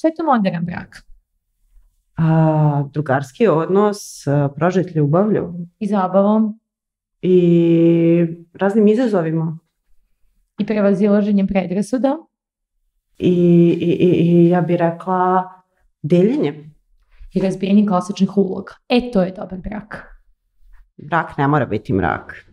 Šta je to modern brak? A, drugarski odnos, prožet ljubavlju. I zabavom. I raznim izazovima. I prevazilaženjem predrasuda. I, i, i, i ja bih rekla deljenjem. I razbijenjem klasičnih uloga. E, to je dobar brak. Brak ne mora biti mrak.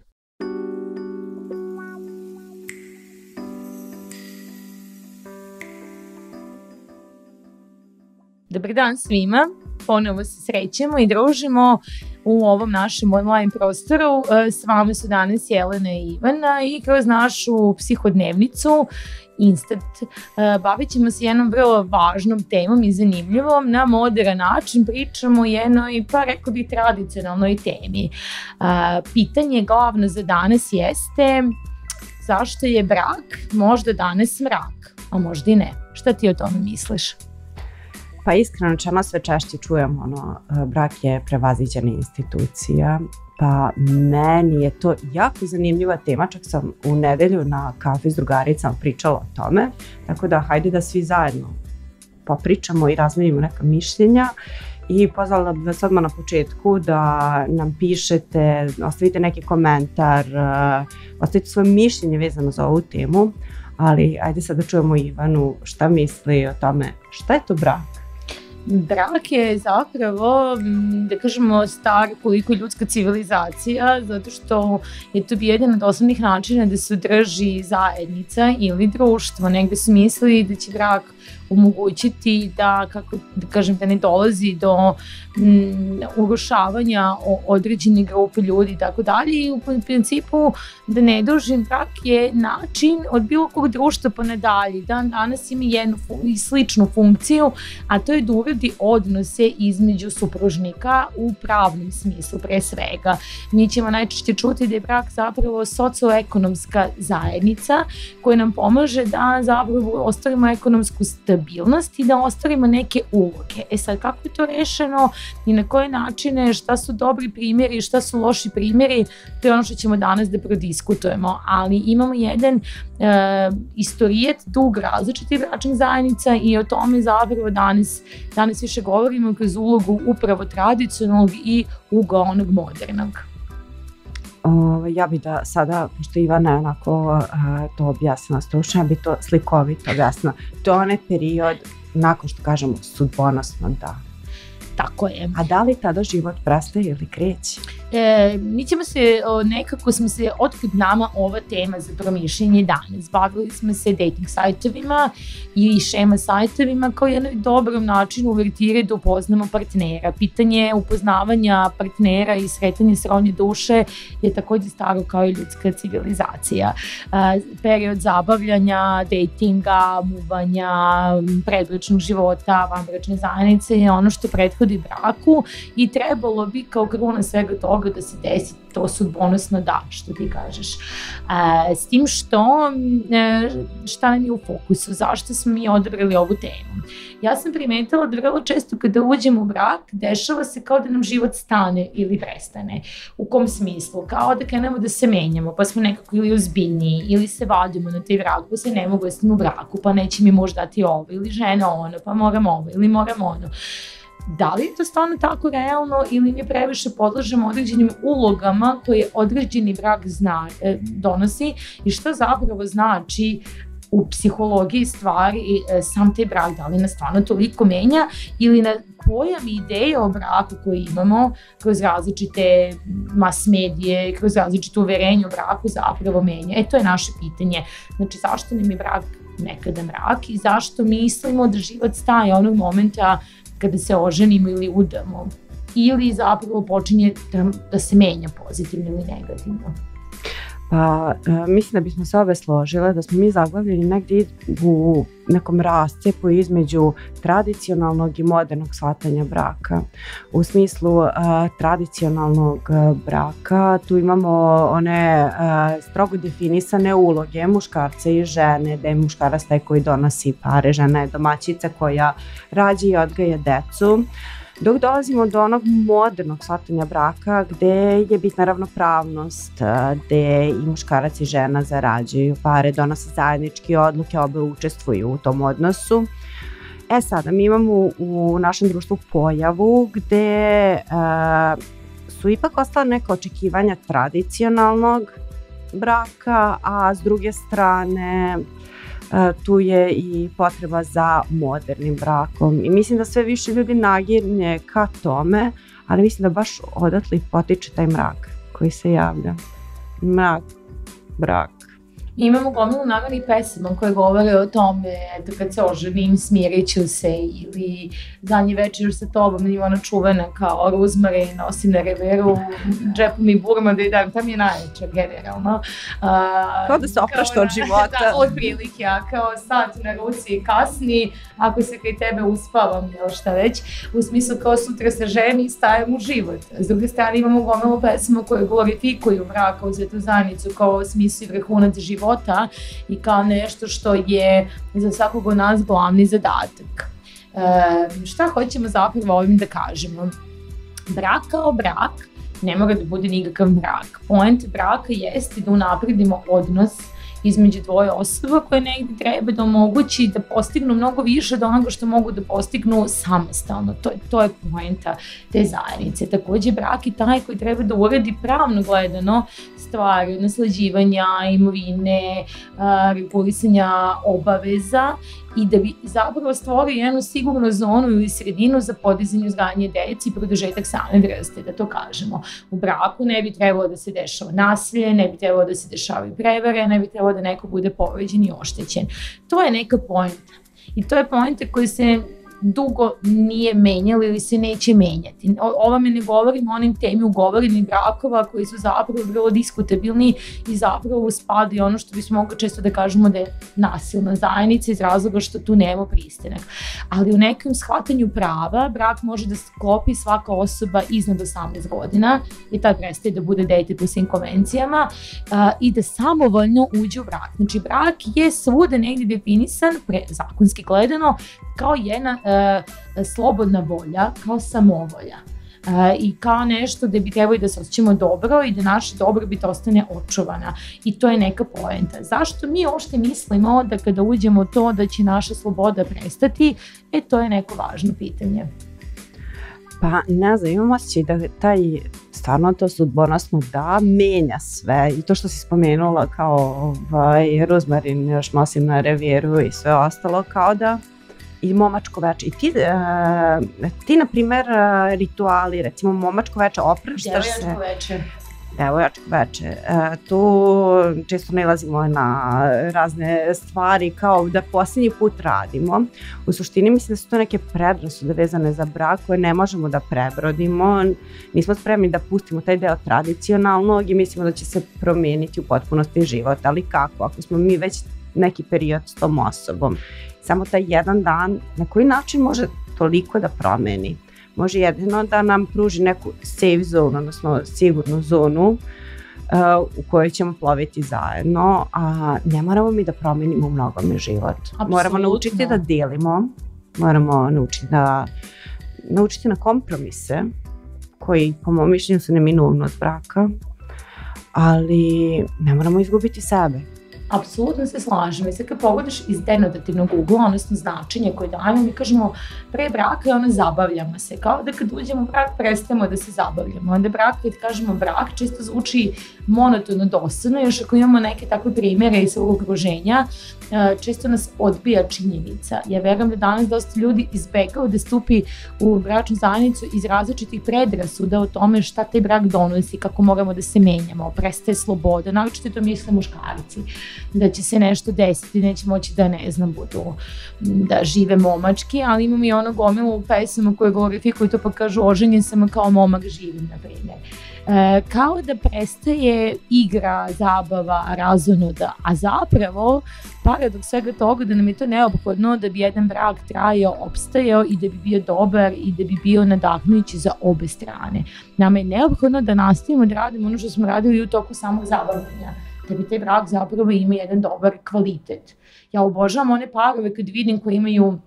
Dobar dan svima, ponovo se srećemo i družimo u ovom našem online prostoru. E, s vama su danas Jelena i Ivana i kroz našu psihodnevnicu Instant e, bavit ćemo se jednom vrlo važnom temom i zanimljivom. Na modern način pričamo o jednoj, pa rekao bih, tradicionalnoj temi. E, pitanje glavno za danas jeste zašto je brak možda danas mrak, a možda i ne. Šta ti o tome misliš? Pa iskreno čema sve češće čujem ono, brak je prevaziđena institucija, pa meni je to jako zanimljiva tema, čak sam u nedelju na kafi s drugaricama pričala o tome, tako da hajde da svi zajedno popričamo i razmenimo neka mišljenja. I pozvala bih vas odmah na početku da nam pišete, ostavite neki komentar, ostavite svoje mišljenje vezano za ovu temu, ali ajde sad da čujemo Ivanu šta misli o tome šta je to brak brak je zapravo, da kažemo, star koliko je ljudska civilizacija, zato što je to bio jedan od osnovnih načina da se održi zajednica ili društvo. Negde su mislili da će brak omogućiti da, kako da kažem, da ne dolazi do mm, urušavanja određene grupe ljudi i tako dalje i u principu da ne dužim brak je način od bilo kog društva pa nadalje. Dan danas ima jednu i sličnu funkciju, a to je da uradi odnose između supružnika u pravnom smislu pre svega. Mi ćemo najčešće čuti da je brak zapravo socioekonomska zajednica koja nam pomaže da zapravo ostvarimo ekonomsku stabilnost i da ostvarimo neke uloge. E sad, kako je to rešeno i na koje načine, šta su dobri primjeri, šta su loši primjeri, to je ono što ćemo danas da prodiskutujemo, ali imamo jedan e, istorijet dug različitih bračnih zajednica i o tome zapravo danas, danas više govorimo kroz ulogu upravo tradicionalnog i uga onog modernog. Ovaj, ja bih da sada, pošto Ivana je onako to objasnila stručno, ja bih to slikovito objasnila. To je onaj period nakon što kažemo sudbonosno da. Tako je. A da li tada život prestaje ili kreće? E, mi ćemo se, o, nekako smo se, otkud nama ova tema za promišljenje danas. Bavili smo se dating sajtovima i šema sajtovima kao jednom dobrom načinu uvertire da upoznamo partnera. Pitanje upoznavanja partnera i sretanje srodnje duše je takođe staro kao i ljudska civilizacija. E, period zabavljanja, datinga, muvanja, predbračnog života, vanbračne zajednice je ono što prethodi braku i trebalo bi kao kruna svega toga da se desi to sudbonosno da, što ti kažeš. E, s tim što, e, šta nam je u fokusu, zašto smo mi odabrali ovu temu? Ja sam primetila da vrlo često kada uđemo u brak, dešava se kao da nam život stane ili prestane. U kom smislu? Kao da krenemo da se menjamo, pa smo nekako ili ozbiljniji, ili se vadimo na taj brak, pa se ne mogu da u braku, pa neće mi možda dati ovo, ili žena ono, pa moram ovo, ili moram ono da li je to stvarno tako realno ili mi previše podlažemo određenim ulogama koje određeni brak zna, e, donosi i šta zapravo znači u psihologiji stvari e, sam taj brak, da li nas stvarno toliko menja ili na pojam ideje o braku koje imamo kroz različite mas medije, kroz različite uverenje o braku zapravo menja. E, to je naše pitanje. Znači, zašto nam je brak nekada mrak i zašto mislimo da život staje onog momenta kada se oženimo ili udamo ili zapravo počinje da, da se menja pozitivno ili negativno. Pa, e, mislim da bismo se ove složile da smo mi zaglavljeni negdje u nekom rascepu između tradicionalnog i modernog shvatanja braka. U smislu uh, tradicionalnog braka tu imamo one uh, strogo definisane uloge muškarca i žene, da je muškarac taj koji donosi pare, žena je domaćica koja rađa i odgaja decu. Dok dolazimo do onog modernog shvatanja braka gde je bitna ravnopravnost, gde i muškarac i žena zarađuju pare, donose zajedničke odluke, obe učestvuju u tom odnosu. E sada, mi imamo u, našem društvu pojavu gde uh, su ipak ostala neka očekivanja tradicionalnog braka, a s druge strane tu je i potreba za modernim brakom. I mislim da sve više ljudi nagirnje ka tome, ali mislim da baš odatle potiče taj mrak koji se javlja. Mrak, brak. Imamo gomilu nagani pesama koje govore o tome, eto kad se oženim smirit ću se ili zadnji večer sa tobom ima ona čuvena kao Rosemary nosim na reveru, džepu mi burma da idem, tam je najveća generalno. Uh, kao da se oprašta od života. Da, od prilike, a kao sat na ruci kasni, ako se kaj tebe uspavam ili šta već, u smislu kao sutra se ženi i stajem u život. S druge strane imamo gomilu pesama koje glorifikuju braka u zajednicu kao smislu i vrhunac života života i kao nešto što je za svakog od nas glavni zadatak. E, šta hoćemo zapravo ovim da kažemo? Brak kao brak ne mora da bude nikakav brak. Point braka jeste da unapredimo odnos između dvoje osoba koje negde treba da omogući da postignu mnogo više od onoga što mogu da postignu samostalno. To, to je poenta te zajednice. Takođe, brak je taj koji treba da uredi pravno gledano stvari naslađivanja, imovine, regulisanja obaveza i da bi zapravo stvorio jednu sigurnu zonu ili sredinu za podizanje uzgajanje deci i produžetak same vrste, da to kažemo. U braku ne bi trebalo da se dešava nasilje, ne bi trebalo da se dešavaju prevare, ne bi trebalo da neko bude povređen i oštećen. To je neka pojenta. I to je pojenta koji se dugo nije menjalo ili se neće menjati. O, ovome ne govorim o onim temi ugovorenih brakova koji su zapravo vrlo diskutabilni i zapravo spada ono što bismo mogli često da kažemo da je nasilna zajednica iz razloga što tu nema pristanak. Ali u nekom shvatanju prava brak može da sklopi svaka osoba iznad 18 godina i tad prestaje da bude dete po svim konvencijama a, i da samovoljno uđe u brak. Znači brak je svuda negdje definisan, pre, zakonski gledano, kao jedna slobodna volja, kao samovolja. E, i kao nešto da bi trebali da se osjećamo dobro i da naša dobrobit ostane očuvana. I to je neka poenta. Zašto mi ošte mislimo da kada uđemo to da će naša sloboda prestati, e to je neko važno pitanje. Pa ne znam, imam osjećaj da taj stvarno to sudbonosno da menja sve i to što si spomenula kao ovaj, rozmarin još nosim na revijeru i sve ostalo kao da i momačko veče. I ti, uh, ti na primer, uh, rituali, recimo momačko veče, opraštaš se. Devojačko veče. Devojačko veče. Uh, tu često nalazimo na razne stvari kao da posljednji put radimo. U suštini mislim da su to neke predrasude vezane za brak koje ne možemo da prebrodimo. Nismo spremni da pustimo taj deo tradicionalnog i mislimo da će se promeniti u potpunosti život. Ali kako? Ako smo mi već neki period s tom osobom samo taj jedan dan na koji način može toliko da promeni. Može jedino da nam pruži neku safe zone, odnosno sigurnu zonu uh, u kojoj ćemo ploviti zajedno, a ne moramo mi da promenimo mnogome život. Absolutno. Moramo naučiti da delimo, moramo naučiti da naučiti na kompromise koji po mom mišljenju su neminovno od braka, ali ne moramo izgubiti sebe. Apsolutno se slažem. I sad kad pogledaš iz denotativnog ugla, odnosno značenje koje dajemo, mi kažemo pre braka je ono zabavljamo se. Kao da kad uđemo u brak prestajemo da se zabavljamo. Onda brak, kad kažemo brak, čisto zvuči monotono dosadno, još ako imamo neke takve primere iz svog okruženja, e, često nas odbija činjenica. Ja verujem da danas dosta ljudi izbegao da stupi u bračnu zajednicu iz različitih predrasuda o tome šta taj brak donosi, kako moramo da se menjamo, prestaje sloboda, naročito to misle muškarci da će se nešto desiti, neće moći da ne znam, budu da žive momački, ali imam i ono gomilu pesama koje glorifikuju to pa kažu oženjen sam kao momak živim, na primjer. E, kao da prestaje igra, zabava, razonoda, a zapravo paradoks svega toga da nam je to neophodno da bi jedan brak trajao, opstajao i da bi bio dobar i da bi bio nadahnujući za obe strane. Nama je neophodno da nastavimo da radimo ono što smo radili u toku samog zabavljanja da bi taj brak zapravo ima jedan dobar kvalitet. Ja obožavam one parove kad vidim koji imaju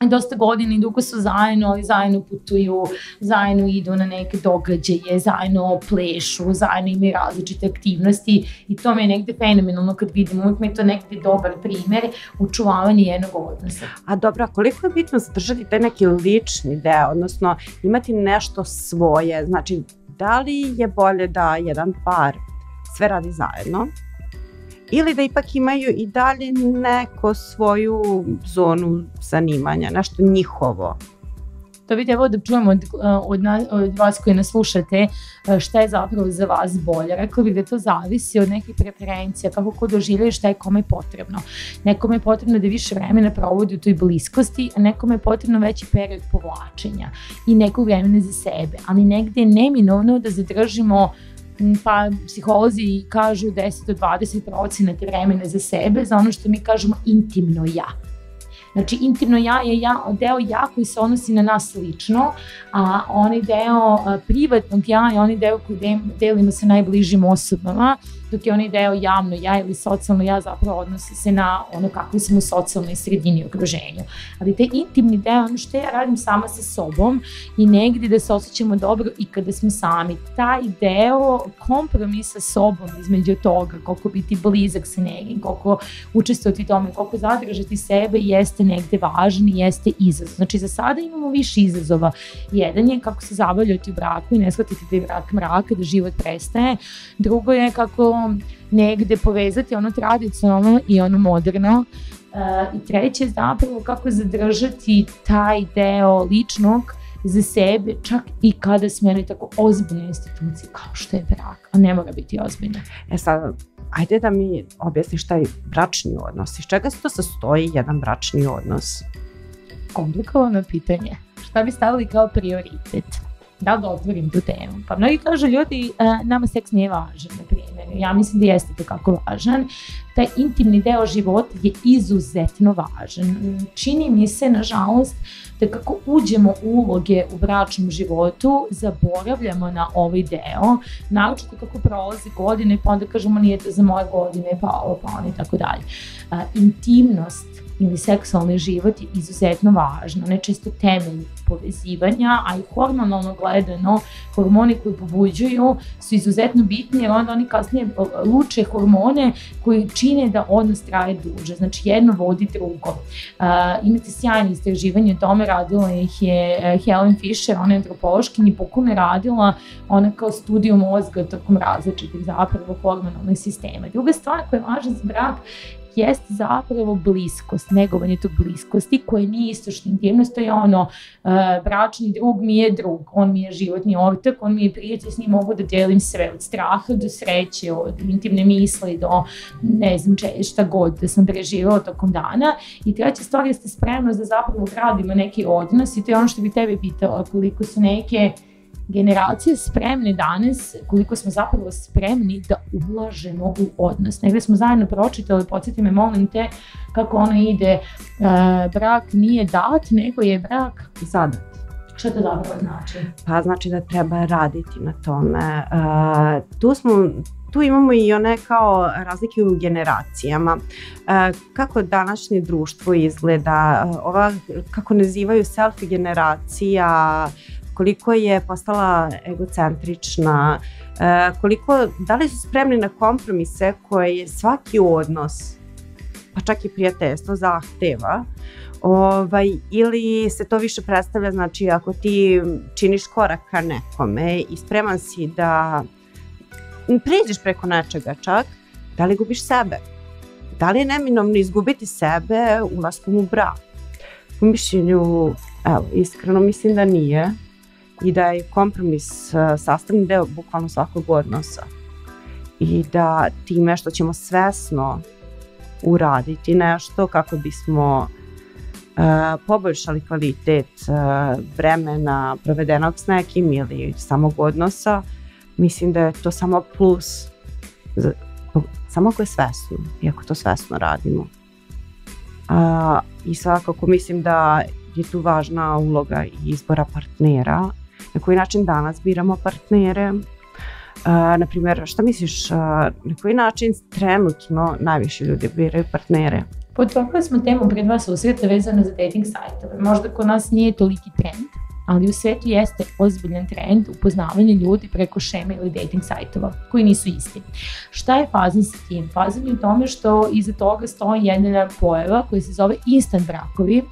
dosta godina i dugo su zajedno, ali zajedno putuju, zajedno idu na neke događaje, zajedno plešu, zajedno imaju različite aktivnosti i to mi je negde fenomenalno kad vidim, uvijek mi je to negde dobar primer učuvavanja jednog odnosa. A dobro, koliko je bitno zadržati taj neki lični deo, odnosno imati nešto svoje, znači da li je bolje da jedan par sve radi zajedno, ili da ipak imaju i dalje neko svoju zonu zanimanja, nešto njihovo. To vidite, evo da čujemo od, od, na, od vas koji nas slušate šta je zapravo za vas bolje. Rekla bih da to zavisi od nekih preferencija, kako ko doživljaju šta je kome potrebno. Nekome je potrebno da više vremena provodi u toj bliskosti, a nekome je potrebno veći period povlačenja i nekog vremena za sebe. Ali negde je neminovno da zadržimo pa psiholozi kažu 10 do 20 procenata vremena za sebe, za ono što mi kažemo intimno ja. Znači, intimno ja je ja, deo ja koji se odnosi na nas lično, a onaj deo privatnog ja je onaj deo koji delimo sa najbližim osobama, dok je onaj deo javno ja ili socijalno ja zapravo odnosi se na ono kako smo u socijalnoj sredini i okruženju. Ali taj intimni deo, ono što ja radim sama sa sobom i negdje da se osjećamo dobro i kada smo sami, taj deo kompromisa sa sobom između toga, koliko biti blizak sa negim, koliko učestvovati tome, koliko zadržati sebe jeste negde važan i jeste izazov. Znači za sada imamo više izazova. Jedan je kako se zabavljati u braku i ne shvatiti da je brak mraka, da život prestaje. Drugo je kako negde povezati ono tradicionalno i ono moderno. Uh, I treće zapravo kako zadržati taj deo ličnog za sebe, čak i kada smo jedne tako ozbiljne institucije kao što je brak, a ne mora biti ozbiljno. E sad, ajde da mi objasniš šta je bračni odnos. Iz čega se to sastoji jedan bračni odnos? Komplikovano pitanje. Šta bi stavili kao prioritet? da li da otvorim tu temu? Pa mnogi kažu ljudi, uh, nama seks nije važan, na primjer. Ja mislim da jeste to kako važan. Taj intimni deo života je izuzetno važan. Čini mi se, nažalost, da kako uđemo u uloge u bračnom životu, zaboravljamo na ovaj deo, naročito kako prolazi godine, pa onda kažemo nije to za moje godine, pa ovo, pa ono i tako dalje. Intimnost ili seksualni život je izuzetno važno, ne često temelj povezivanja, a i hormonalno gledano, hormoni koji pobuđuju su izuzetno bitni jer onda oni kasnije luče hormone koji čine da odnos traje duže, znači jedno vodi drugo. Uh, imate sjajne istraživanje o tome, radila ih je e, Helen Fisher, ona je antropološkinja je radila ona kao studiju mozga tokom različitih zapravo hormonalnih sistema. Druga stvar koja je važna za brak jeste zapravo bliskost, negovanje tog bliskosti koje nije isto što intimnost, to je ono, uh, bračni drug mi je drug, on mi je životni ortak, on mi je prijatelj, s njim mogu da delim sve, od straha do sreće, od intimne misli do ne znam če, šta god da sam preživao tokom dana. I treća stvar jeste spremnost da zapravo gradimo neki odnos i to je ono što bi tebe pitala, koliko su neke uh, generacije spremne danas, koliko smo zapravo spremni da ulažemo u odnos. Negde smo zajedno pročitali, podsjeti me, molim te, kako ono ide, uh, brak nije dat, nego je brak zadat. Šta to zapravo znači? Pa znači da treba raditi na tome. Uh, tu smo tu imamo i one kao razlike u generacijama. E, kako današnje društvo izgleda, ova, kako nazivaju selfie generacija, koliko je postala egocentrična, e, koliko, da li su spremni na kompromise koje je svaki odnos, pa čak i prijateljstvo zahteva, ovaj, ili se to više predstavlja, znači ako ti činiš korak ka nekome i spreman si da priđeš preko nečega čak, da li gubiš sebe? Da li je neminovno izgubiti sebe ulaskom u brak? U mišljenju, evo, iskreno mislim da nije i da je kompromis e, sastavni deo bukvalno svakog odnosa i da time što ćemo svesno uraditi nešto kako bismo uh, poboljšali kvalitet uh, vremena provedenog s nekim ili samog odnosa, mislim da je to samo plus za, samo ako je svesno i ako to svesno radimo. Uh, I svakako mislim da je tu važna uloga izbora partnera na koji način danas biramo partnere, Uh, na primjer, šta misliš, uh, na koji način trenutno najviše ljudi biraju partnere? Potokali smo temu pred vas susreta vezano za dating sajtove. Možda kod nas nije toliki trend, ali u svetu jeste ozbiljan trend upoznavanja ljudi preko šeme ili dating sajtova koji nisu isti. Šta je fazan sa tim? Fazan je u tome što iza toga stoji jedna pojava koja se zove instant brakovi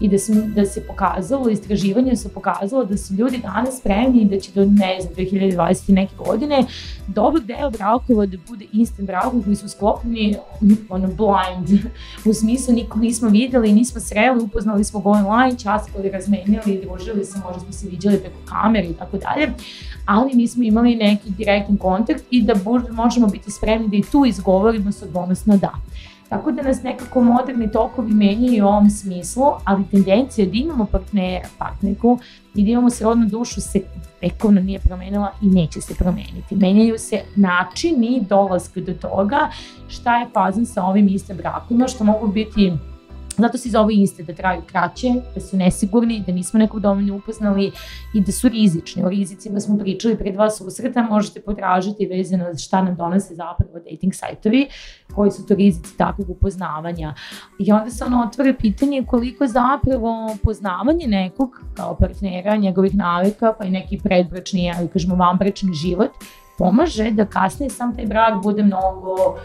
i da, su, da se pokazalo, istraživanje su pokazalo da su ljudi danas spremni da će do, ne znam, 2020. neke godine dobar deo brakova da bude instant brakovi koji su sklopljeni ono, blind, u smislu nikog nismo videli, nismo sreli, upoznali smo go online, časkali, razmenjali, družili se, možda smo se viđali preko kamere i tako dalje, ali nismo imali neki direktan kontakt i da možemo biti spremni da i tu izgovorimo sa odgovornost da. Tako da nas nekako moderni tokovi menjaju u ovom smislu, ali tendencija da imamo partnera, partnerku i da imamo srodnu dušu se vekovno nije promenila i neće se promeniti. Menjaju se načini dolazka do toga šta je fazan sa ovim istim brakovima, što mogu biti Zato se zovu iste, da traju kraće, da su nesigurni, da nismo nekog dovoljno upoznali i da su rizični. O rizicima smo pričali pre dva susreta, možete potražiti vezano za šta nam donose zapravo dating sajtovi, koji su to rizici takvog upoznavanja. I onda se ono otvore pitanje koliko zapravo poznavanje nekog kao partnera, njegovih navika, pa i neki predbračni, ali kažemo vanbračni život, pomaže da kasnije sam taj brak bude mnogo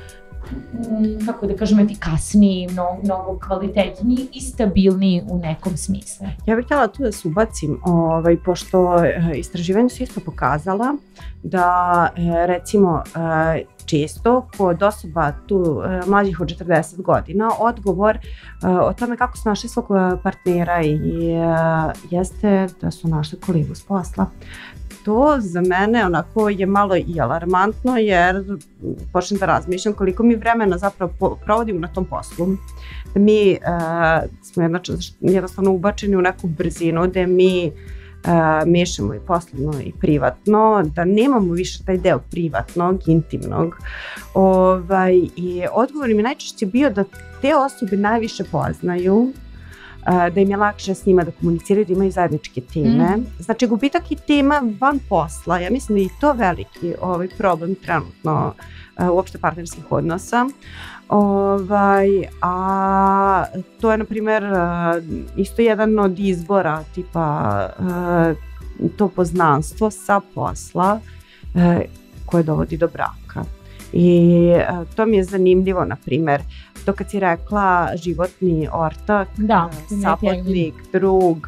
kako da kažem, efikasniji, mnogo, mnogo kvalitetniji i stabilniji u nekom smislu. Ja bih htjela tu da se ubacim, ovaj, pošto eh, istraživanje su isto pokazala da eh, recimo eh, često kod osoba tu mlađih od 40 godina odgovor o tome kako su našli svog partnera i jeste da su našli kolegu s posla to za mene onako je malo i alarmantno jer počnem da razmišljam koliko mi vremena zapravo provodimo na tom poslu. Da mi uh, smo jednostavno ubačeni u neku brzinu gde mi uh, mešamo i poslovno i privatno, da nemamo više taj deo privatnog, intimnog. Ovaj, I odgovor mi najčešće bio da te osobe najviše poznaju da im je lakše s njima da komuniciraju, da imaju zajedničke teme. Mm. Znači, gubitak i tema van posla, ja mislim da je to veliki ovaj, problem trenutno uh, uopšte partnerskih odnosa. Ovaj, a to je, na primjer, uh, isto jedan od izbora, tipa uh, to poznanstvo sa posla koje dovodi do braka. I uh, to mi je zanimljivo, na primjer, to kad si rekla životni ortak, da, e, sapotnik, drug,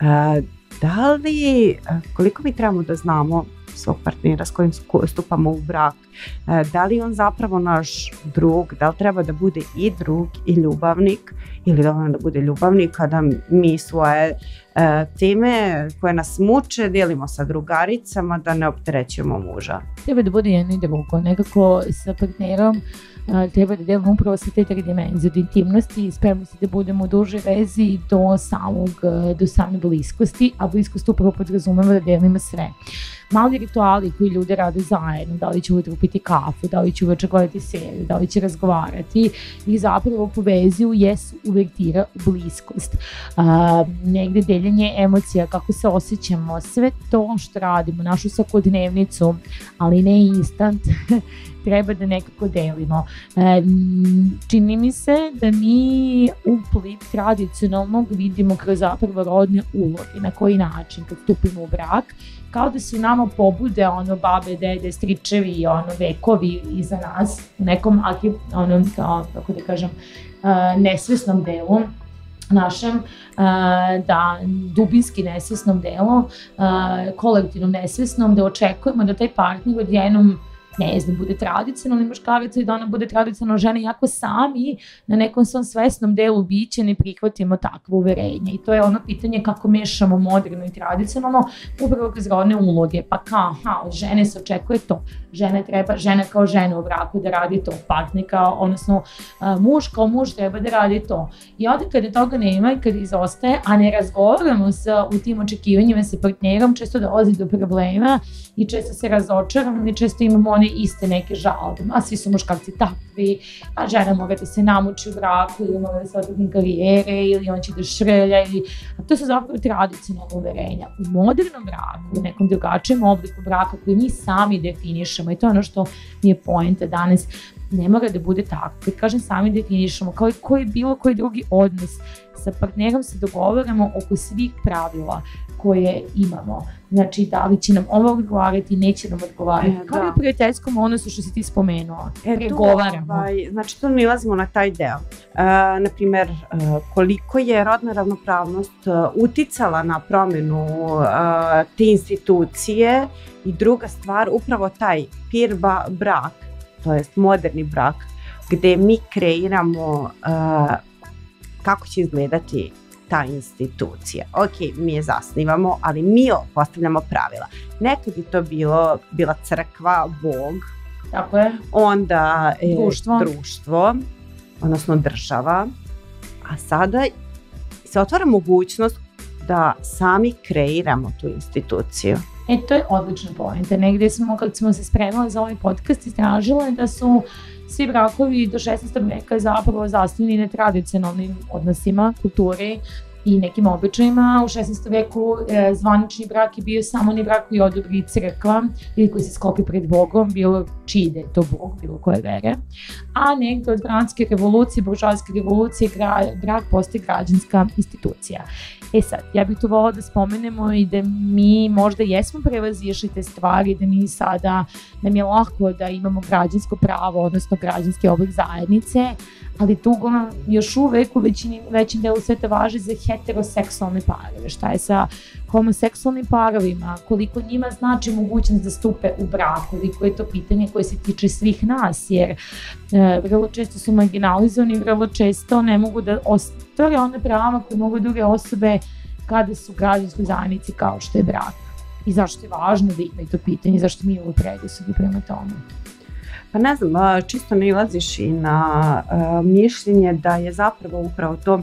e, da li, e, koliko mi trebamo da znamo svog partnera s kojim stupamo u brak, da li on zapravo naš drug, da li treba da bude i drug i ljubavnik ili dovoljno da bude ljubavnik kada mi svoje teme koje nas muče delimo sa drugaricama da ne opterećujemo muža. Treba da bude jedno i drugo, nekako sa partnerom treba da delamo upravo sa te tri dimenzije od intimnosti i spremnosti da budemo u duže vezi do samog, do same bliskosti, a bliskost upravo podrazumeva da delimo sve mali rituali koji ljude rade zajedno, da li će ujutro piti kafu, da li će uveče gledati seriju, da li će razgovarati i zapravo povezuju jesu uvertira bliskost. A, negde deljenje emocija, kako se osjećamo, sve to što radimo, našu svakodnevnicu, ali ne instant, treba da nekako delimo. E, čini mi se da mi upliv tradicionalnog vidimo kroz zapravo rodne uloge, na koji način kad stupimo u brak, kao da su nama pobude ono babe, dede, stričevi i ono vekovi iza nas u nekom ono, kao, kako da kažem, uh, nesvesnom delu našem, uh, da dubinski nesvesnom delu, uh, kolektivnom nesvesnom, da očekujemo da taj partner odjednom ne znam, bude tradicionalni muškarac i da ona bude tradicionalna žena, iako sami na nekom svom svesnom delu biće ne prihvatimo takvo uverenje. I to je ono pitanje kako mešamo moderno i tradicionalno upravo kroz rodne uloge. Pa kao, aha, od žene se očekuje to. Žena treba, žena kao žena u braku da radi to. Partnika, odnosno muž kao muž treba da radi to. I onda kada toga nema i kada izostaje, a ne razgovaramo sa, u tim očekivanjima sa partnerom, često dolazi do problema i često se razočaramo i često imamo one imaju iste neke žalbe, a svi su muškarci takvi, a žena mora da se namuči u braku ili mora da se odredim karijere ili on će da šrlja ili, a to su zapravo tradicionalne uverenja. U modernom braku, u nekom drugačijem obliku braka koji mi sami definišemo i to je ono što mi je pojenta danas, ne mora da bude tako. Kad kažem sami definišemo, kao i koji bilo koji drugi odnos, sa partnerom se dogovaramo oko svih pravila koje imamo. Znači, da li će nam ovo odgovarati, neće nam odgovarati. E, Kao da. i u prijateljskom odnosu što si ti spomenuo. E, pregovaramo. Ovaj, znači, tu nilazimo na taj deo. E, naprimer, e, koliko je rodna ravnopravnost e, uticala na promenu e, te institucije i druga stvar, upravo taj pirba brak, to jest moderni brak, gde mi kreiramo e, kako će izgledati ta institucija. Ok, mi je zasnivamo, ali mi postavljamo pravila. Nekad je to bilo, bila crkva, bog, Tako je. onda e, društvo. društvo, odnosno država, a sada se otvara mogućnost da sami kreiramo tu instituciju. E, to je odlična pojenta. Negde smo, kad smo se spremali za ovaj podcast, istražile da su svi brakovi do 16. veka zapravo zasnovani na tradicionalnim odnosima, kulturi i nekim običajima. U 16. veku e, zvanični brak je bio samo ni brak koji odobri crkva ili koji se skopi pred Bogom, bilo čiji da je to Bog, bilo koje vere. A negde od francuske revolucije, buržovske revolucije, gra, brak postaje građanska institucija. E sad, ja bih tu volila da spomenemo i da mi možda jesmo prevazišli te stvari, da mi sada, nam je lako da imamo građansko pravo, odnosno građanski oblik zajednice, ali tugo još uvek u većini, većim delu sveta važi za heteroseksualne parove. Šta je sa homoseksualnim parovima, koliko njima znači mogućnost da stupe u brak, koliko je to pitanje koje se tiče svih nas, jer e, vrlo često su marginalizovani, vrlo često ne mogu da ostvare one prava koje mogu druge osobe kada su građanskoj zajednici kao što je brak. I zašto je važno da imaju to pitanje, zašto mi ovo predusudi prema tome. Pa ne znam, čisto ne ilaziš i na mišljenje da je zapravo upravo to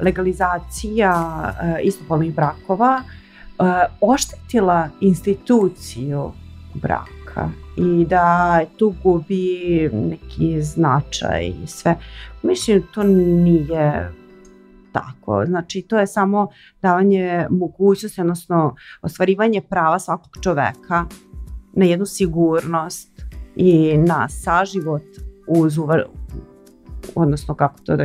legalizacija istopolnih brakova oštetila instituciju braka i da tu gubi neki značaj i sve. Mislim, to nije tako. Znači, to je samo davanje mogućnosti, odnosno ostvarivanje prava svakog čoveka na jednu sigurnost i na saživot uz uva, odnosno kako to da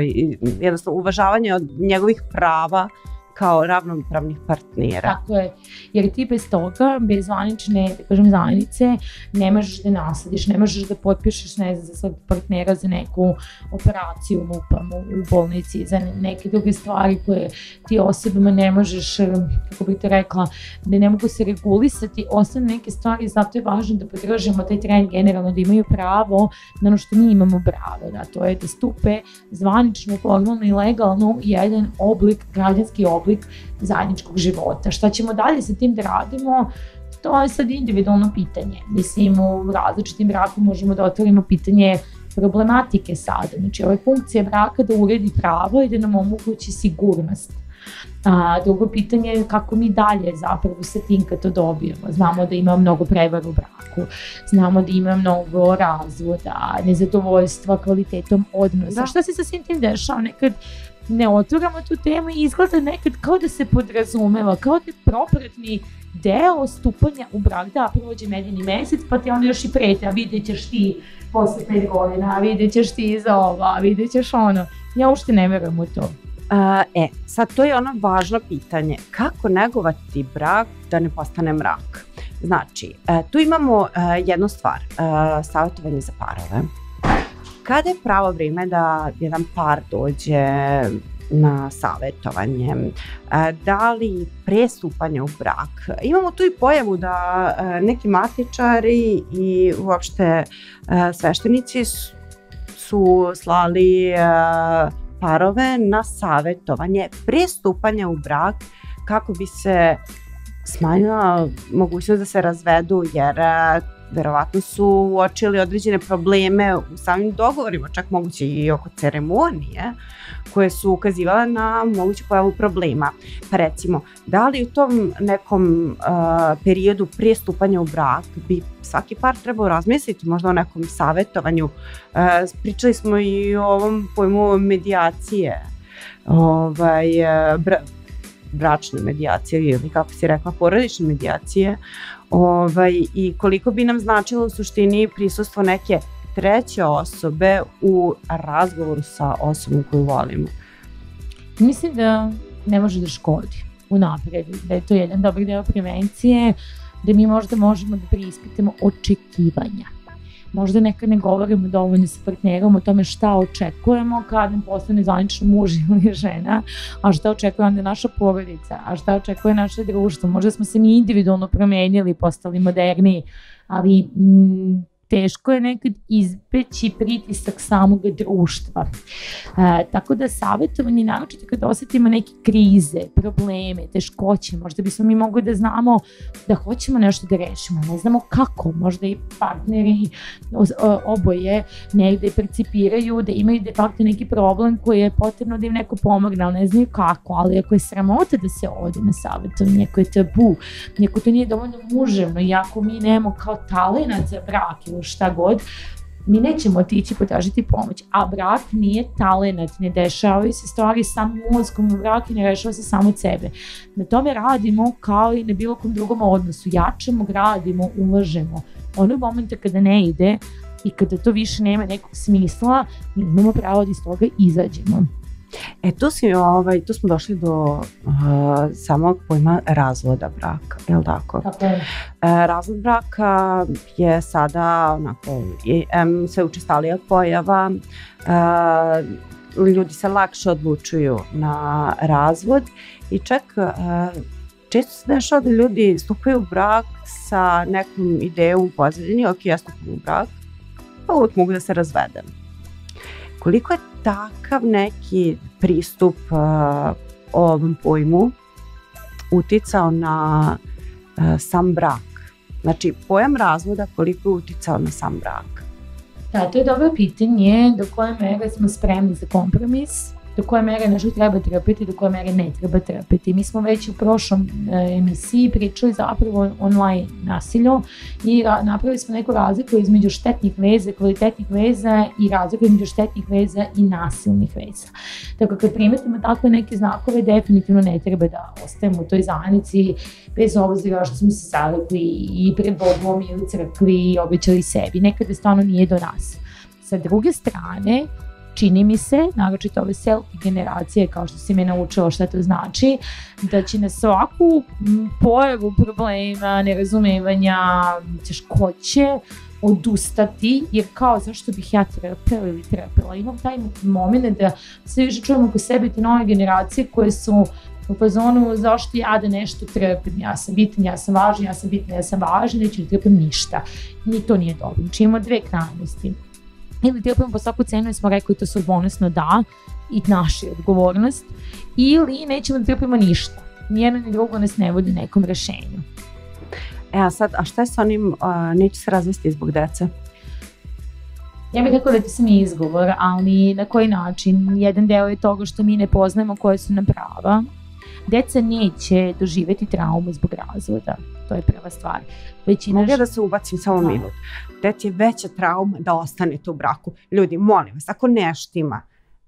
jednostavno uvažavanje od njegovih prava kao ravnopravnih partnera. Tako je, jer ti bez toga, bez zvanične, da kažem, zajednice, ne možeš da naslediš, ne možeš da potpišeš, ne znam, za svog partnera za neku operaciju lupam u bolnici, za neke druge stvari koje ti osobama ne možeš, kako bih to rekla, da ne mogu se regulisati, ostane neke stvari, zato je važno da podržimo taj trend generalno, da imaju pravo na ono što mi imamo pravo, da to je da stupe zvanično, formalno i legalno jedan oblik, građanski oblik oblik zajedničkog života. Šta ćemo dalje sa tim da radimo, to je sad individualno pitanje. Mislim, u različitim braku možemo da otvorimo pitanje problematike sada. Znači, ovo je funkcija braka da uredi pravo i da nam omogući sigurnost. A, drugo pitanje je kako mi dalje zapravo sa tim kad to dobijemo. Znamo da ima mnogo prevara u braku, znamo da ima mnogo razvoda, nezadovoljstva kvalitetom odnosa. Da. Šta se sa svim tim dešava? Nekad ne otvoramo tu temu i izgleda nekad kao da se podrazumeva, kao da je propratni deo stupanja u brak, da prođe medeni mesec, pa ti onda još i prete, a vidjet ćeš ti posle pet godina, a vidjet ćeš ti za ova, a vidjet ćeš ono. Ja uopšte ne verujem u to. Uh, e, sad to je ono važno pitanje. Kako negovati brak da ne postane mrak? Znači, uh, tu imamo uh, jednu stvar, uh, savjetovanje za parove Kada je pravo vrijeme da jedan par dođe na savetovanje, da li prestupanje u brak. Imamo tu i pojavu da neki matičari i uopšte sveštenici su slali parove na savetovanje prestupanja u brak kako bi se smanjila mogućnost da se razvedu jer verovatno su uočili određene probleme u samim dogovorima, čak moguće i oko ceremonije, koje su ukazivale na moguću pojavu problema. Pa recimo, da li u tom nekom uh, periodu prije stupanja u brak bi svaki par trebao razmisliti možda o nekom savetovanju. Uh, pričali smo i o ovom pojmu medijacije, ovaj, bra, bračne medijacije ili kako si rekla porodične medijacije ovaj, i koliko bi nam značilo u suštini prisustvo neke treće osobe u razgovoru sa osobom koju volimo? Mislim da ne može da škodi u napredu, da je to jedan dobar deo prevencije, da mi možda možemo da preispitamo očekivanja. Možda nekad ne govorimo dovoljno sa partnerom o tome šta očekujemo kad nam postane zvanično muž ili žena, a šta očekuje onda naša porodica, a šta očekuje naše društvo. Možda smo se mi individualno promenili, postali moderniji, ali m, teško je nekad izbeći pritisak samog društva. E, tako da savjetovanje, naročito kada osetimo neke krize, probleme, teškoće, možda bismo mi mogli da znamo da hoćemo nešto da rešimo, ne znamo kako, možda i partneri oboje negde percipiraju da imaju de facto neki problem koji je potrebno da im neko pomogne, ali ne znaju kako, ali ako je sramota da se ode na savjetovanje, ako je tabu, neko to nije dovoljno muževno, iako mi nemamo kao talenat za brak ili šta god, mi nećemo otići potražiti pomoć. A brak nije talenat, ne dešavaju se stvari samo mozgom u brak i ne rešava se samo od sebe. Na tome radimo kao i na bilo kom drugom odnosu. Jačamo, gradimo, ulažemo. Onog momenta kada ne ide i kada to više nema nekog smisla, mi imamo pravo da iz toga izađemo. E tu, si, ovaj, tu smo došli do uh, samog pojma razvoda braka, je li tako? Tako je. E, razvod braka je sada onako, je, em, sve učestalija pojava, uh, ljudi se lakše odlučuju na razvod i čak uh, često se dešava da ljudi stupaju u brak sa nekom idejom u pozadini, ok, ja stupam u brak, pa uvek mogu da se razvedem. Koliko je takav neki pristup uh, ovom pojmu uticao na uh, sam brak? Znači, pojam razvoda koliko je uticao na sam brak? Da, to je dobro pitanje do koje mere smo spremni za kompromis do koje mere nešto treba trpiti, do koje mere ne treba trpiti. Mi smo već u prošlom e, emisiji pričali zapravo online nasilju i ra napravili smo neku razliku između štetnih veza, kvalitetnih veza i razliku između štetnih veza i nasilnih veza. Tako kad primetimo takve neke znakove, definitivno ne treba da ostajemo u toj zajednici bez obzira što smo se zalegli i pred Bogom i u crkvi i obećali sebi. Nekada stvarno nije do nas. Sa druge strane, čini mi se, naročito ove selfie generacije, kao što si me naučila šta to znači, da će na svaku pojavu problema, nerazumevanja, teškoće, odustati, jer kao zašto bih ja trpela ili trpela. Imam taj moment da sve više čujemo oko sebe te nove generacije koje su u fazonu zašto ja da nešto trpim, ja sam bitan, ja sam važan, ja sam bitan, ja sam važan, neću da trpim ništa. Ni to nije dobro. Znači imamo dve krajnosti ili trpimo po svaku cenu i smo rekli to su bonusno da i naša odgovornost ili nećemo da trpimo ništa. Nijedno ni drugo nas ne vodi nekom rešenju. E a sad, a šta je sa onim, uh, neće se razvesti zbog dece? Ja bih rekao da to sam izgovor, ali na koji način? Jedan deo je toga što mi ne poznajemo koje su nam prava. Deca neće doživeti traumu zbog razvoda to je prva stvar. Većina Mogu ja da se ubacim samo da. minut. Deti je veća trauma da ostanete u braku. Ljudi, molim vas, ako neštima,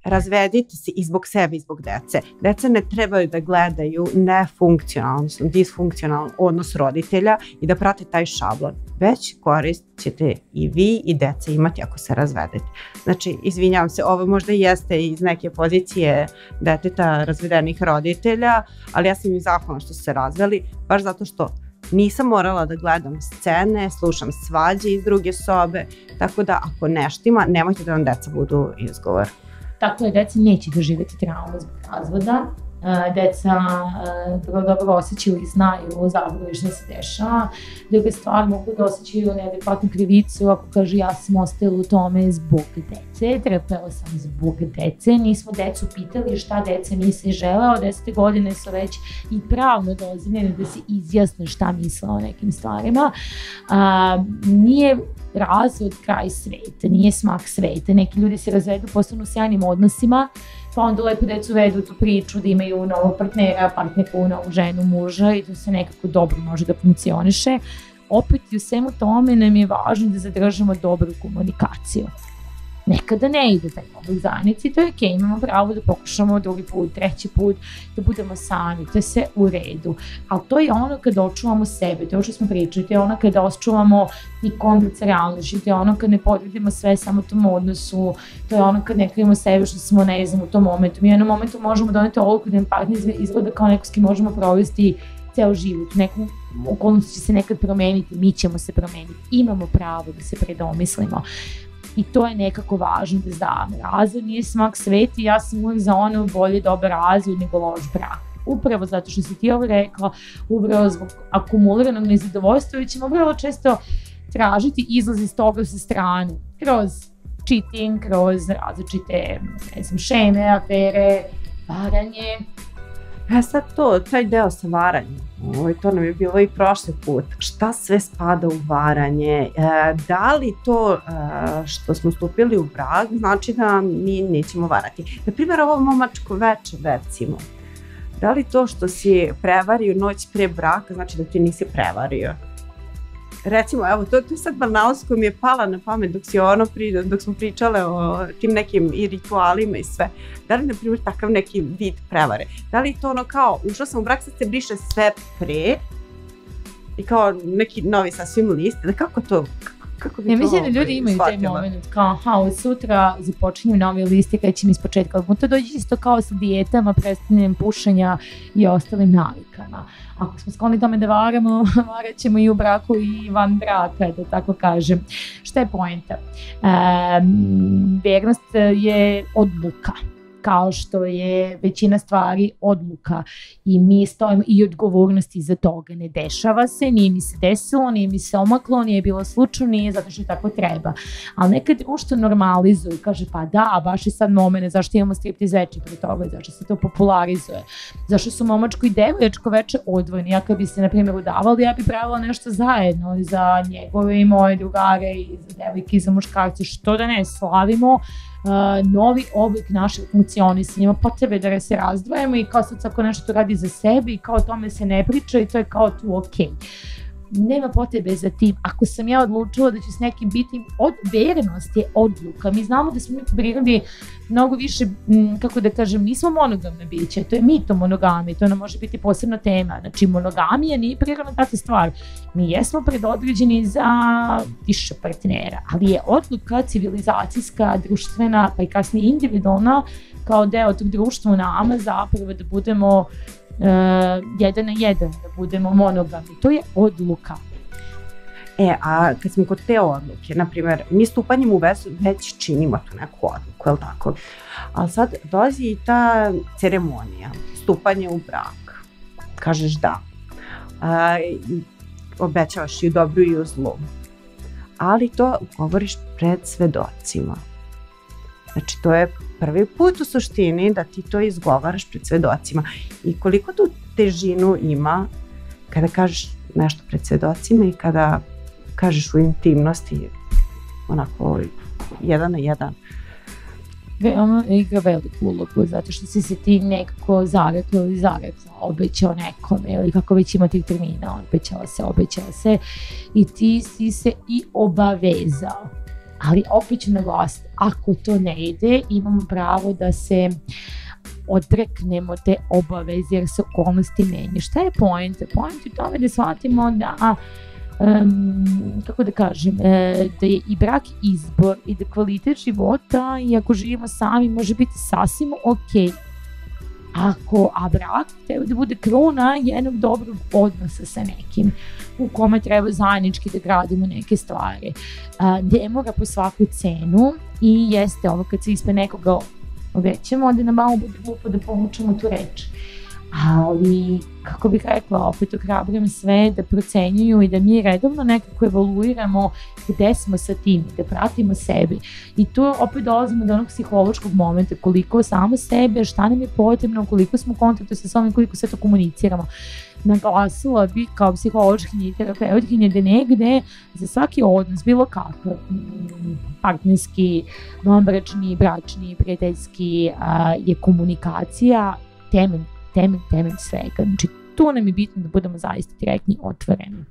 razvedite se i zbog sebe i zbog dece. Deca ne trebaju da gledaju nefunkcionalno, odnosno disfunkcionalan odnos roditelja i da prate taj šablon. Već korist ćete i vi i deca imati ako se razvedete. Znači, izvinjavam se, ovo možda jeste iz neke pozicije deteta razvedenih roditelja, ali ja sam im zahvalna što su se razveli, baš zato što Nisam morala da gledam scene, slušam svađe iz druge sobe, tako da ako neštima, nemojte da vam deca budu izgovor. Tako je, deca neće doživeti traumu zbog razvoda, deca vrlo dobro osjećaju i znaju zapravo što se dešava. Druga stvar, mogu da osjećaju neadekvatnu krivicu ako kaže ja sam ostala u tome zbog dece, trpela sam zbog dece, nismo decu pitali šta deca misle i žele, od 10. godine su već i pravno dozvoljene da se izjasne šta misle o nekim stvarima. A, nije razvod kraj sveta, nije smak sveta. Neki ljudi se razvedu, postanu u sjajnim odnosima, pa onda lepo decu vedu tu priču da imaju novog partnera, partnerku, novu ženu, muža i da se nekako dobro može da funkcioniše. Opet i u svemu tome nam je važno da zadržamo dobru komunikaciju nekada ne ide taj oblik zajednici, to je ok, imamo pravo da pokušamo drugi put, treći put, da budemo sami, to je sve u redu, ali to je ono kada očuvamo sebe, to je što smo pričali, to je ono kada očuvamo i kompleks realnosti, to je ono kad ne podvidimo sve samo tom odnosu, to je ono kad ne krivimo sebe što smo ne znam u tom momentu, mi u jednom momentu možemo doneti ovoliko da nam partner izgleda kao neko s kim možemo provesti ceo život, neku okolnost će se nekad promeniti, mi ćemo se promeniti, imamo pravo da se predomislimo i to je nekako važno da znam. Razvod nije smak sveta i ja sam uvijek za ono bolje dobar razvod nego loš brak. Upravo zato što si ti ovo rekla, upravo zbog akumuliranog nezadovoljstva, već ćemo vrlo često tražiti izlaz iz toga sa strane, kroz cheating, kroz različite, ne znam, šeme, afere, varanje, E sad to, taj deo sa varanjem, ovaj, to nam je bilo i prošli put. Šta sve spada u varanje? E, da li to e, što smo stupili u brak znači da mi nećemo varati? Na primjer, ovo momačko veče, recimo. Da li to što si prevario noć pre braka znači da ti nisi prevario? Recimo, evo, to, to je sad banalnost koja mi je pala na pamet dok, si ono pri, dok smo pričale o tim nekim i ritualima i sve. Da li, na primjer, takav neki vid prevare? Da li to ono kao, ušla sam u brak, sad se briše sve pre i kao neki novi sasvim list, da kako to, kako bi ja mislim da ljudi imaju taj moment kao aha, od sutra započinju novi listi kada ćemo iz početka. Ali to dođe isto kao sa dijetama, prestanjem pušenja i ostalim navikama. Ako smo skloni tome da varamo, varat ćemo i u braku i van braka, da tako kažem. Šta je poenta? E, vernost je odluka kao što je većina stvari odluka i mi stojimo i odgovornosti za toga. Ne dešava se, nije mi se desilo, nije mi se omaklo, nije bilo slučajno, nije zato što tako treba. Ali nekad društvo normalizuje kaže pa da, baš je sad momene, zašto imamo striptiz veče pre toga, zašto se to popularizuje, zašto su momačko i devojačko veče odvojeni. Ja kad bi se, na primjer, udavali, ja bi pravila nešto zajedno za njegove i moje drugare i za devojke i za muškarce, što da ne slavimo novi oblik našeg funkcionisanja, potrebe da se razdvojimo i kao sad ako nešto radi za sebe i kao o tome se ne priča i to je kao tu okej. Okay nema potrebe za tim. Ako sam ja odlučila da ću s nekim biti, od, verenost je odluka. Mi znamo da smo mi prirodi mnogo više, m, kako da kažem, nismo monogamne biće, to je mito monogami, to nam može biti posebna tema. Znači, monogamija nije prirodna takva stvar. Mi jesmo predodređeni za više partnera, ali je odluka civilizacijska, društvena, pa i kasnije individualna, kao deo tog društva u nama zapravo da budemo jedan na jedan, da budemo monogami. To je odluka. E, a kad smo kod te odluke, na primjer, mi stupanjem u vezu već činimo tu neku odluku, je li tako? Ali sad dolazi i ta ceremonija, stupanje u brak. Kažeš da. A, obećavaš i u dobru i u zlu. Ali to govoriš pred svedocima. Znači, to je prvi put u suštini da ti to izgovaraš pred svedocima. I koliko tu težinu ima kada kažeš nešto pred svedocima i kada kažeš u intimnosti onako jedan na jedan. Veoma igra veliku ulogu, zato što si se ti nekako zarekla ili zarekla, obećao nekome ili kako već ima tih termina, obećala se, obećala se i ti si se i obavezao ali opet ću naglasiti, ako to ne ide, imamo pravo da se odreknemo te obaveze jer se okolnosti menje. Šta je point? Point je tome da shvatimo da um, kako da kažem, e, da je i brak izbor i da kvalitet života i ako živimo sami može biti sasvim okej. Ako, a brak treba da bude kruna jednog dobrog odnosa sa nekim u kome treba zajednički da gradimo neke stvari. A, ne mora po svaku cenu i jeste ovo kad se ispred nekoga obećamo, onda nam malo bude glupo da povučemo tu reč. Ali kako bih rekla, opet ohrabrujem sve da procenjuju i da mi redovno nekako evoluiramo gde smo sa tim, da pratimo sebe. I tu opet dolazimo do onog psihološkog momenta, koliko samo sebe, šta nam je potrebno, koliko smo u kontaktu sa sobom, koliko sve to komuniciramo. Naglasila bih kao psihološkinja i terapeutkinja da negde za svaki odnos, bilo kakav, partnerski, vanbračni, bračni, prijateljski, je komunikacija temelj temelj, temelj svega. Znači, tu nam je bitno da budemo zaista direktni, otvoreni.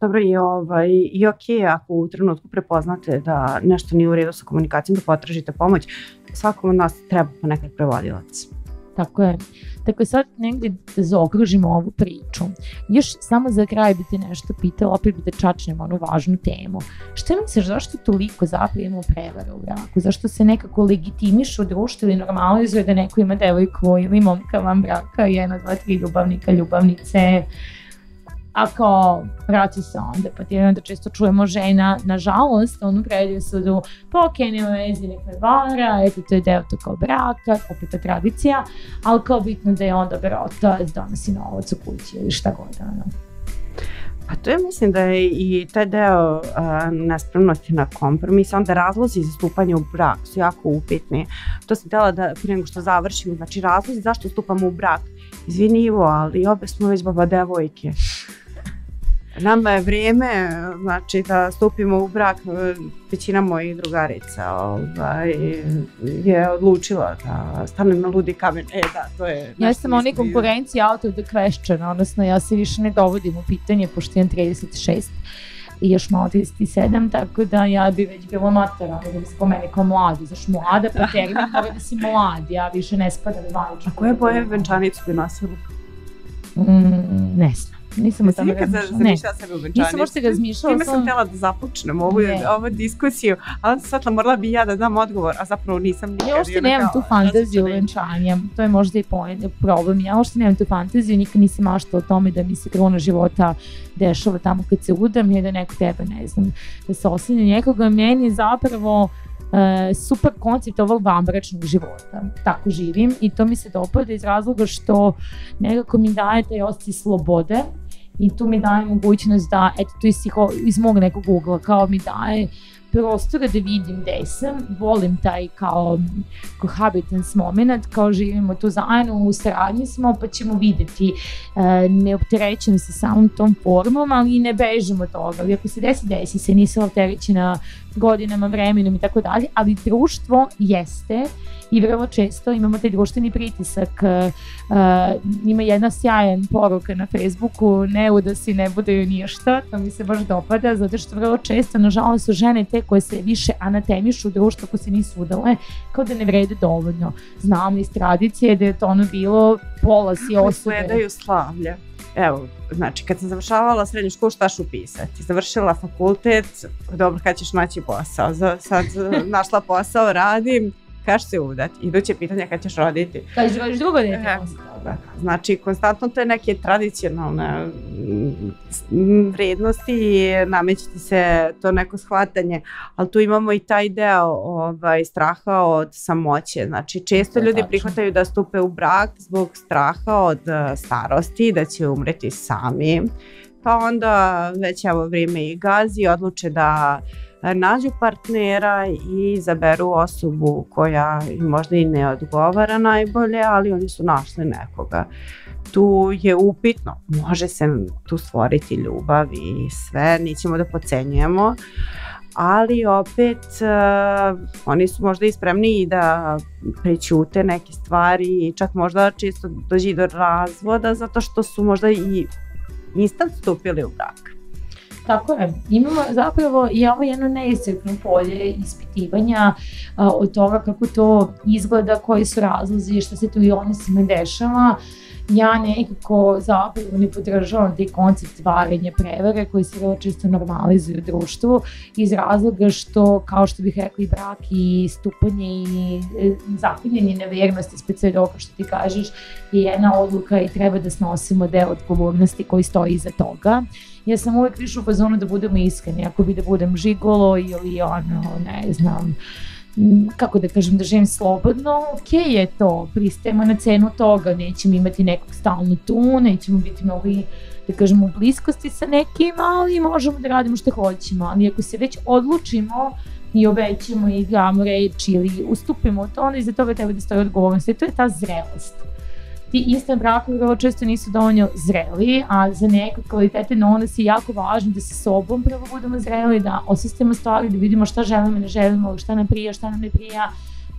Dobro, i, ovaj, i ok, ako u trenutku prepoznate da nešto nije u redu sa komunikacijom, da potražite pomoć, svakom od nas treba ponekad prevodilac. Tako je. Tako je sad negde da zaokružimo ovu priču. Još samo za kraj bi te nešto pitala, opet bi da čačnemo onu važnu temu. Šta misliš, zašto toliko zapravo imamo prevara u braku? Zašto se nekako legitimišu u društvu ili normalizuje da neko ima devojku ili momka van braka, jedna, dva, tri ljubavnika, ljubavnice, a kao vraća se onda, pa ti onda često čujemo žena, nažalost, onu predaju sudu, pa ok, nema vezi, nek me vara, eto to je deo to kao braka, opet to tradicija, ali kao bitno da je onda brota donosi novac u kući ili šta god, ono. Pa to je mislim da je i taj deo uh, nespremnosti na kompromis, onda razlozi za stupanje u brak su jako upitni. To sam htjela da prije nego što završim, znači razlozi zašto stupamo u brak. Izvini Ivo, ali obe smo već baba devojke. Nama je vrijeme, znači da stupimo u brak, većina mojih drugarica ovaj, je odlučila da stane na ludi kamen. E da, to je... Ja sam oni konkurenciji out of the question, odnosno ja se više ne dovodim u pitanje, pošto imam 36 i još malo 37, tako da ja bi već bila matora, da bi se po meni kao mladi, znaš mlada, pa termin mora da si mlad, ja više ne spadam u A koje boje venčanicu bi nosila? Mm, ne znam. Nisam o tome razmišljala. Ne, sebe u. Nisam možda razmišljala. Time sam htjela da započnem ovu, ovu diskusiju, ali onda svetla morala bi ja da dam odgovor, a zapravo nisam nikad. Ja uopšte nemam tu fantaziju venčanja, to je možda i problem. Ja uopšte nemam tu fantaziju, nikad nisam mašta o tome da mi se krona života dešava tamo kad se udam i da neko tebe, ne znam, da se oslanja nekoga. Meni zapravo Uh, super koncept ovog vanbračnog života. Tako živim i to mi se dopada iz razloga što nekako mi daje taj osjećaj slobode in to mi daje mogočnost, da eto, to je si ko izmogne Google, kao mi daje prostora da vidim gde sam, volim taj kao cohabitance moment, kao živimo tu zajedno, u saradnji smo, pa ćemo videti, e, ne opterećujem se samom tom formom, ali i ne bežim od toga, ali ako se desi, desi se, nisam opterećena godinama, vremenom i tako dalje, ali društvo jeste i vrlo često imamo taj društveni pritisak. Uh, ima jedna sjajan poruka na Facebooku, ne da si ne bude ništa, to mi se baš dopada, zato što vrlo često, nažalost, su žene te koje se više anatemišu u društvu ako se nisu udale, kao da ne vrede dovoljno. Znamo iz tradicije da je to ono bilo pola si osobe. Gledaju slavlje evo, znači kad sam završavala srednju školu šta ću pisati? Završila fakultet, dobro kad ćeš naći posao, sad našla posao, radim, Kaš se udati? Iduće pitanje kad ćeš roditi. Kad ćeš drugo dete e, Znači, konstantno te neke tradicionalne mm, vrednosti namećiti se to neko shvatanje, ali tu imamo i taj deo ovaj, straha od samoće. Znači, često ljudi tačno. prihvataju da stupe u brak zbog straha od e, starosti, da će umreti sami. Pa onda već evo vrijeme i gazi, odluče da nađu partnera i izaberu osobu koja možda i ne odgovara najbolje, ali oni su našli nekoga. Tu je upitno, može se tu stvoriti ljubav i sve, nećemo da pocenjujemo, ali opet uh, oni su možda i spremni i da prećute neke stvari i čak možda često dođi do razvoda zato što su možda i instant stupili u brak. Tako je, imamo zapravo i ovo jedno neiscrpno polje ispitivanja a, od toga kako to izgleda, koji su razlozi, šta se tu i svime dešava. Ja nekako zapravo ne podržavam taj koncept varenja prevare koji se vrlo često normalizuje u društvu iz razloga što, kao što bih rekla, i brak i stupanje i e, zapinjanje nevernosti, specijalno kao što ti kažeš, je jedna odluka i treba da snosimo deo odgovornosti koji stoji iza toga ja sam uvek više u fazonu da budemo iskreni, ako bi da budem žigolo ili ono, ne znam, kako da kažem, da živim slobodno, ok je to, pristajemo na cenu toga, nećemo imati nekog stalno tu, nećemo biti mnogo i da kažemo u bliskosti sa nekim, ali možemo da radimo što hoćemo, ali ako se već odlučimo i obećamo i damo reči ili ustupimo to, onda iza toga treba da stoji odgovornost. I to je ta zrelost ti instant brakovi vrlo često nisu dovoljno zreli, a za neke kvalitete na nas je jako važno da se sobom prvo budemo zreli, da osistemo stvari, da vidimo šta želimo i ne želimo, šta nam prija, šta nam ne prija,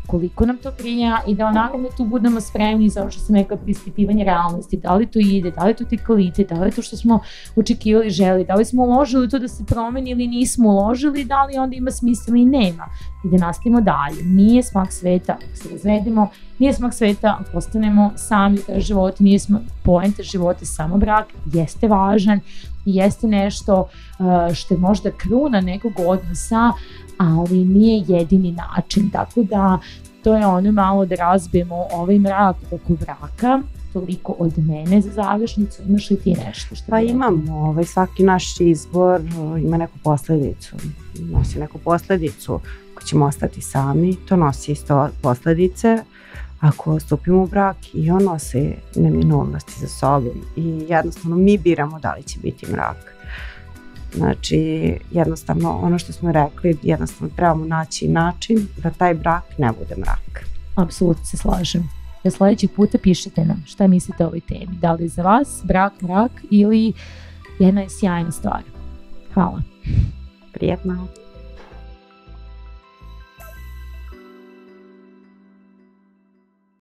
koliko nam to prija i da onako da tu budemo spremni za ovo što sam rekla prispitivanje realnosti, da li to ide, da li to ti kvalitet, da li to što smo očekivali želi, da li smo uložili to da se promeni ili nismo uložili, da li onda ima smisla ili nema i da nastavimo dalje. Nije smak sveta ako se razvedemo, nije smak sveta ako ostanemo sami u života, nije smak poenta života samo brak, jeste važan i jeste nešto uh, što je možda kruna nekog odnosa, ali nije jedini način, tako da to je ono malo da razbijemo ovaj mrak oko braka, toliko od mene za završnicu, imaš li ti nešto što Pa imam, ovaj, svaki naš izbor ima neku posledicu, nosi neku posledicu, ako ćemo ostati sami, to nosi isto posledice, ako stupimo u brak i on nosi neminovnosti za sobom. I jednostavno mi biramo da li će biti mrak. Znači, jednostavno, ono što smo rekli, jednostavno trebamo naći način da taj brak ne bude mrak. Apsolutno se slažem. Ja sledećeg puta pišite nam šta mislite o ovoj temi. Da li je za vas brak, mrak ili jedna je sjajna stvar. Hvala. Prijetno.